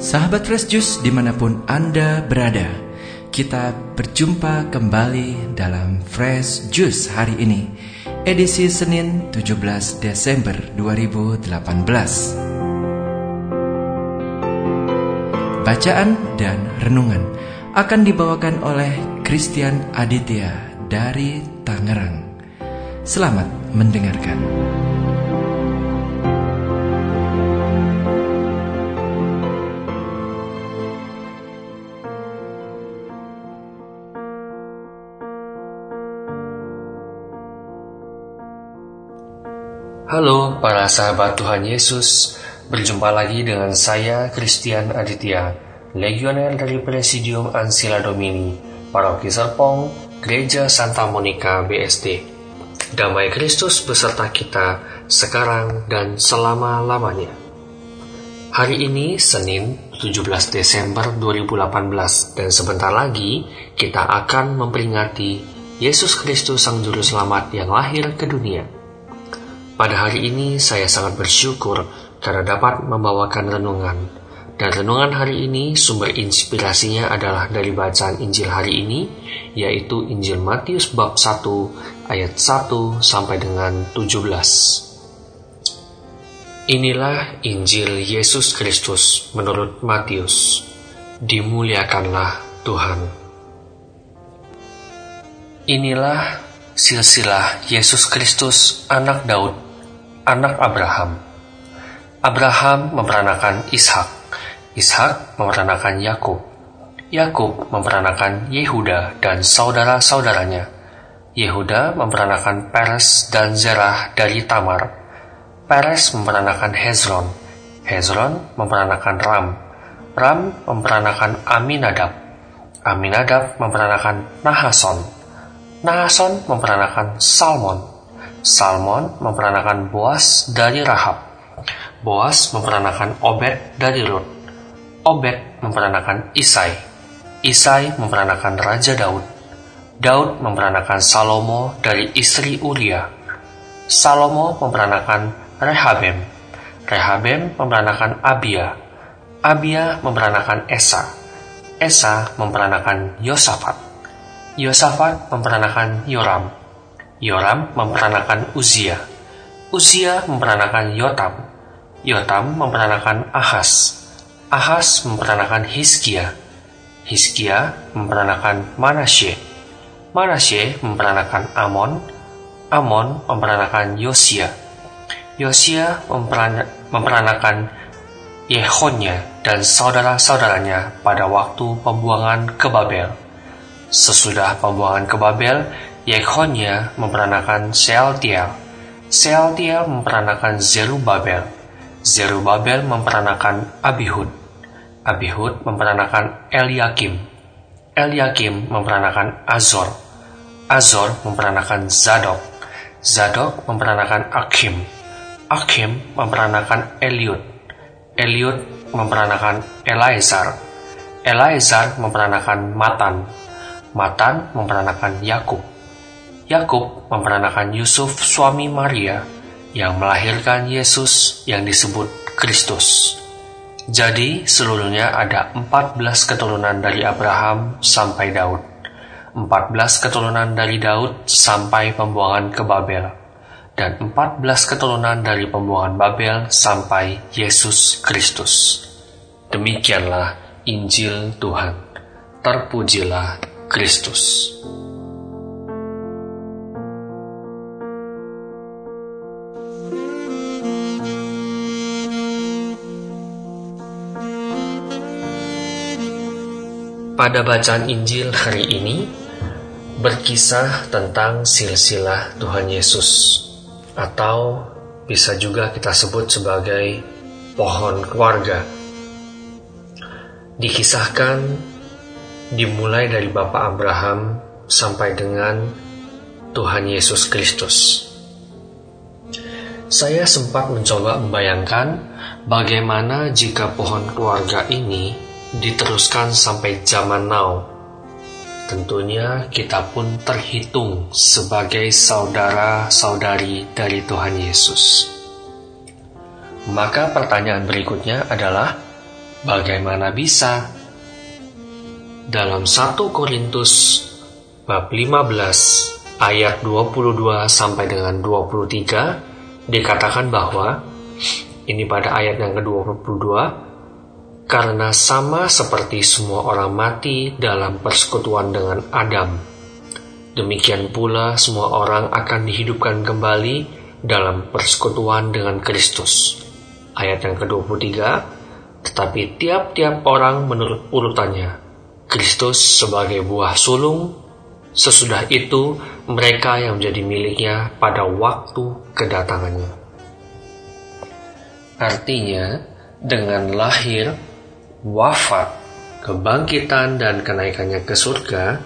Sahabat Fresh Juice di mana pun Anda berada Kita berjumpa kembali dalam Fresh Juice hari ini Edisi Senin 17 Desember 2018 Bacaan dan renungan akan dibawakan oleh Christian Aditya dari Tangerang Selamat mendengarkan. Para sahabat Tuhan Yesus, berjumpa lagi dengan saya Christian Aditya, legioner dari Presidium Ansila Domini, Paroki Serpong, Gereja Santa Monica BSD. Damai Kristus beserta kita sekarang dan selama-lamanya. Hari ini Senin 17 Desember 2018 dan sebentar lagi kita akan memperingati Yesus Kristus Sang Juru Selamat yang lahir ke dunia. Pada hari ini saya sangat bersyukur karena dapat membawakan renungan. Dan renungan hari ini sumber inspirasinya adalah dari bacaan Injil hari ini, yaitu Injil Matius bab 1 ayat 1 sampai dengan 17. Inilah Injil Yesus Kristus menurut Matius. Dimuliakanlah Tuhan. Inilah silsilah Yesus Kristus anak Daud anak Abraham. Abraham memperanakan Ishak, Ishak memperanakan Yakub, Yakub memperanakan Yehuda dan saudara-saudaranya. Yehuda memperanakan Peres dan Zerah dari Tamar. Peres memperanakan Hezron, Hezron memperanakan Ram, Ram memperanakan Aminadab, Aminadab memperanakan Nahason, Nahason memperanakan Salmon, Salmon memperanakan Boas dari Rahab. Boas memperanakan Obed dari Rut. Obed memperanakan Isai. Isai memperanakan Raja Daud. Daud memperanakan Salomo dari istri Uria. Salomo memperanakan Rehabem. Rehabem memperanakan Abia. Abia memperanakan Esa. Esa memperanakan Yosafat. Yosafat memperanakan Yoram. Yoram memperanakan Uzia. Uzia memperanakan Yotam. Yotam memperanakan Ahas. Ahas memperanakan Hiskia. Hiskia memperanakan Manasye. Manasye memperanakan Amon. Amon memperanakan Yosia. Yosia memperanakan Yehonya dan saudara-saudaranya pada waktu pembuangan ke Babel. Sesudah pembuangan ke Babel, Yekonia memperanakan Sealtiel. Sealtiel memperanakan Zerubabel. Zerubabel memperanakan Abihud. Abihud memperanakan Eliakim. Eliakim memperanakan Azor. Azor memperanakan Zadok. Zadok memperanakan Akim. Akim memperanakan Eliud. Eliud memperanakan Eleazar. Eleazar memperanakan Matan. Matan memperanakan Yakub. Yakub memperanakan Yusuf suami Maria yang melahirkan Yesus yang disebut Kristus. Jadi seluruhnya ada 14 keturunan dari Abraham sampai Daud. 14 keturunan dari Daud sampai pembuangan ke Babel. Dan 14 keturunan dari pembuangan Babel sampai Yesus Kristus. Demikianlah Injil Tuhan. Terpujilah Kristus. Pada bacaan Injil hari ini berkisah tentang silsilah Tuhan Yesus atau bisa juga kita sebut sebagai pohon keluarga. Dikisahkan dimulai dari Bapak Abraham sampai dengan Tuhan Yesus Kristus. Saya sempat mencoba membayangkan bagaimana jika pohon keluarga ini diteruskan sampai zaman now. Tentunya kita pun terhitung sebagai saudara-saudari dari Tuhan Yesus. Maka pertanyaan berikutnya adalah, Bagaimana bisa? Dalam 1 Korintus bab 15 ayat 22 sampai dengan 23 dikatakan bahwa ini pada ayat yang ke-22 karena sama seperti semua orang mati dalam persekutuan dengan Adam. Demikian pula semua orang akan dihidupkan kembali dalam persekutuan dengan Kristus. Ayat yang ke-23 tetapi tiap-tiap orang menurut urutannya. Kristus sebagai buah sulung, sesudah itu mereka yang menjadi miliknya pada waktu kedatangannya. Artinya, dengan lahir, wafat, kebangkitan, dan kenaikannya ke surga,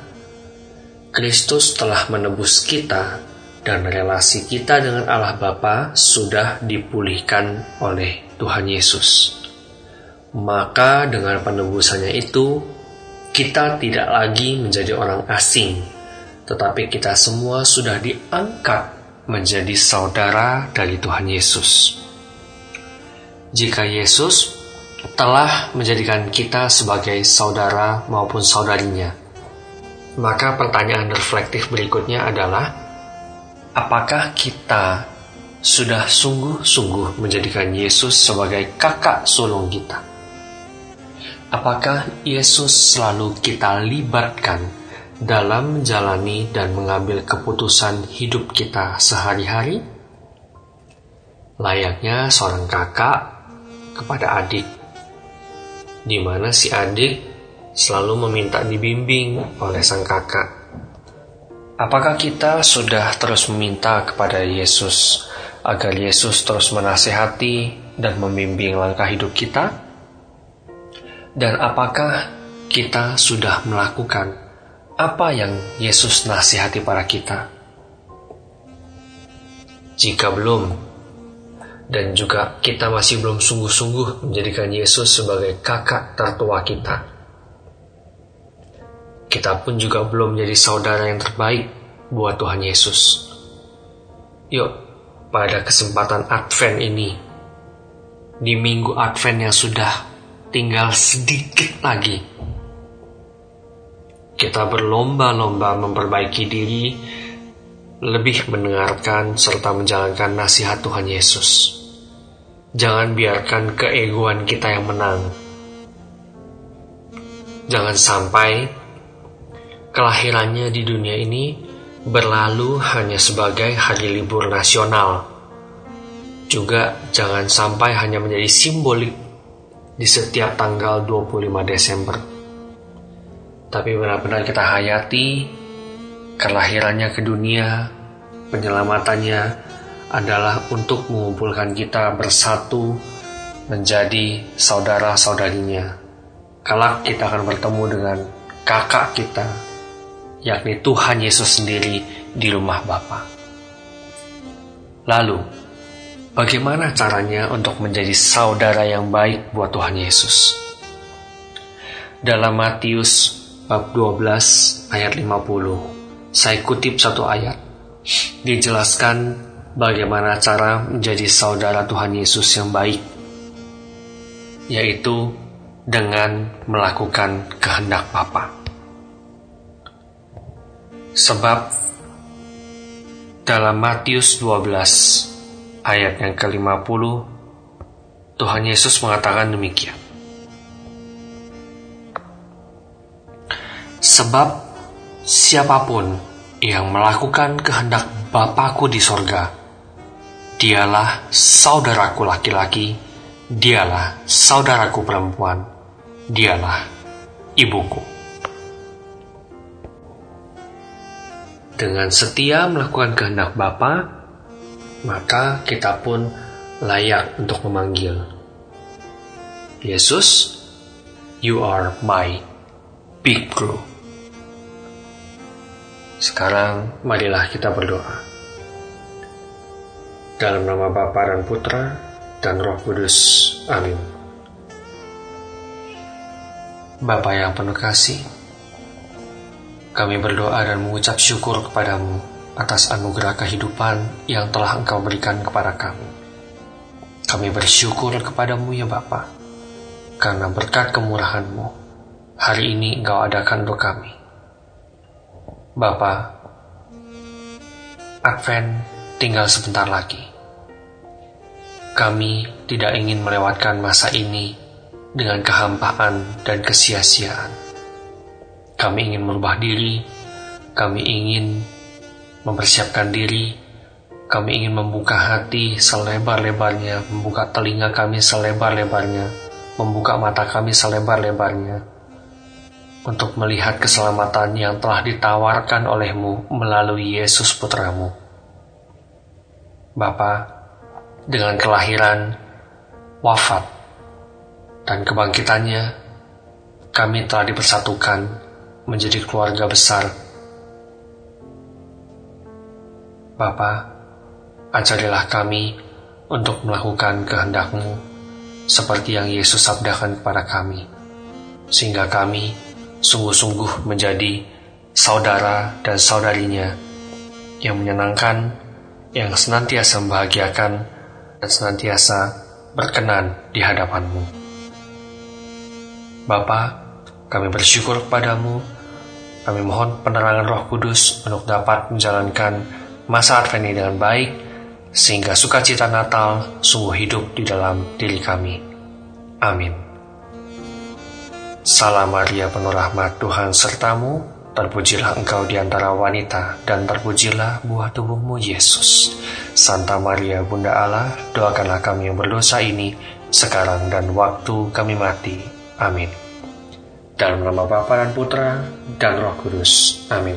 Kristus telah menebus kita dan relasi kita dengan Allah Bapa sudah dipulihkan oleh Tuhan Yesus maka dengan penebusannya itu kita tidak lagi menjadi orang asing, tetapi kita semua sudah diangkat menjadi saudara dari Tuhan Yesus. Jika Yesus telah menjadikan kita sebagai saudara maupun saudarinya, maka pertanyaan reflektif berikutnya adalah: apakah kita sudah sungguh-sungguh menjadikan Yesus sebagai kakak sulung kita? Apakah Yesus selalu kita libatkan dalam menjalani dan mengambil keputusan hidup kita sehari-hari? Layaknya seorang kakak kepada adik, di mana si adik selalu meminta dibimbing oleh sang kakak. Apakah kita sudah terus meminta kepada Yesus agar Yesus terus menasehati dan membimbing langkah hidup kita? Dan apakah kita sudah melakukan apa yang Yesus nasihati para kita? Jika belum, dan juga kita masih belum sungguh-sungguh menjadikan Yesus sebagai kakak tertua kita, kita pun juga belum menjadi saudara yang terbaik buat Tuhan Yesus. Yuk, pada kesempatan Advent ini, di minggu Advent yang sudah tinggal sedikit lagi. Kita berlomba-lomba memperbaiki diri, lebih mendengarkan serta menjalankan nasihat Tuhan Yesus. Jangan biarkan keegoan kita yang menang. Jangan sampai kelahirannya di dunia ini berlalu hanya sebagai hari libur nasional. Juga jangan sampai hanya menjadi simbolik di setiap tanggal 25 Desember. Tapi benar-benar kita hayati kelahirannya ke dunia, penyelamatannya adalah untuk mengumpulkan kita bersatu menjadi saudara-saudarinya. Kelak kita akan bertemu dengan kakak kita, yakni Tuhan Yesus sendiri di rumah Bapa. Lalu, Bagaimana caranya untuk menjadi saudara yang baik buat Tuhan Yesus? Dalam Matius bab 12 ayat 50, saya kutip satu ayat. Dijelaskan bagaimana cara menjadi saudara Tuhan Yesus yang baik, yaitu dengan melakukan kehendak Bapa. Sebab dalam Matius 12 ayat yang ke-50, Tuhan Yesus mengatakan demikian. Sebab siapa pun yang melakukan kehendak Bapakku di sorga, dialah saudaraku laki-laki, dialah saudaraku perempuan, dialah ibuku. Dengan setia melakukan kehendak Bapa, maka kita pun layak untuk memanggil. Yesus, you are my big bro. Sekarang marilah kita berdoa. Dalam nama Bapa dan Putra dan Roh Kudus. Amin. Bapa yang penuh kasih, kami berdoa dan mengucap syukur kepadamu atas anugerah kehidupan yang telah Engkau berikan kepada kami. Kami bersyukur kepadamu ya Bapa, karena berkat kemurahan-Mu, hari ini Engkau adakan untuk kami. Bapa, Advent tinggal sebentar lagi. Kami tidak ingin melewatkan masa ini dengan kehampaan dan kesia-siaan. Kami ingin merubah diri, kami ingin mempersiapkan diri, kami ingin membuka hati selebar-lebarnya, membuka telinga kami selebar-lebarnya, membuka mata kami selebar-lebarnya, untuk melihat keselamatan yang telah ditawarkan olehmu melalui Yesus Putramu. Bapa, dengan kelahiran, wafat, dan kebangkitannya, kami telah dipersatukan menjadi keluarga besar. Bapa, ajarilah kami untuk melakukan kehendak-Mu seperti yang Yesus sabdakan kepada kami, sehingga kami sungguh-sungguh menjadi saudara dan saudarinya yang menyenangkan, yang senantiasa membahagiakan, dan senantiasa berkenan di hadapan-Mu. Bapa, kami bersyukur kepadamu, kami mohon penerangan roh kudus untuk dapat menjalankan masa Advent ini dengan baik, sehingga sukacita Natal sungguh hidup di dalam diri kami. Amin. Salam Maria penuh rahmat Tuhan sertamu, terpujilah engkau di antara wanita, dan terpujilah buah tubuhmu Yesus. Santa Maria Bunda Allah, doakanlah kami yang berdosa ini, sekarang dan waktu kami mati. Amin. Dalam nama Bapa dan Putra dan Roh Kudus. Amin.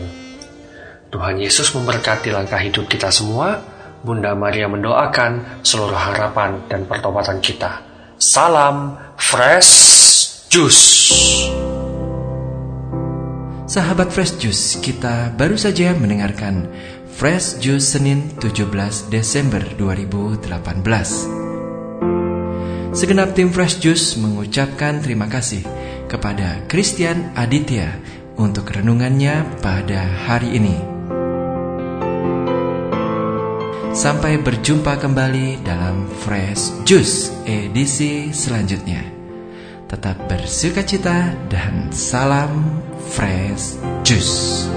Tuhan Yesus memberkati langkah hidup kita semua, Bunda Maria mendoakan seluruh harapan dan pertobatan kita. Salam Fresh Juice. Sahabat Fresh Juice, kita baru saja mendengarkan Fresh Juice Senin 17 Desember 2018. Segenap tim Fresh Juice mengucapkan terima kasih kepada Christian Aditya untuk renungannya pada hari ini. Sampai berjumpa kembali dalam Fresh Juice edisi selanjutnya. Tetap bersuka cita dan salam Fresh Juice.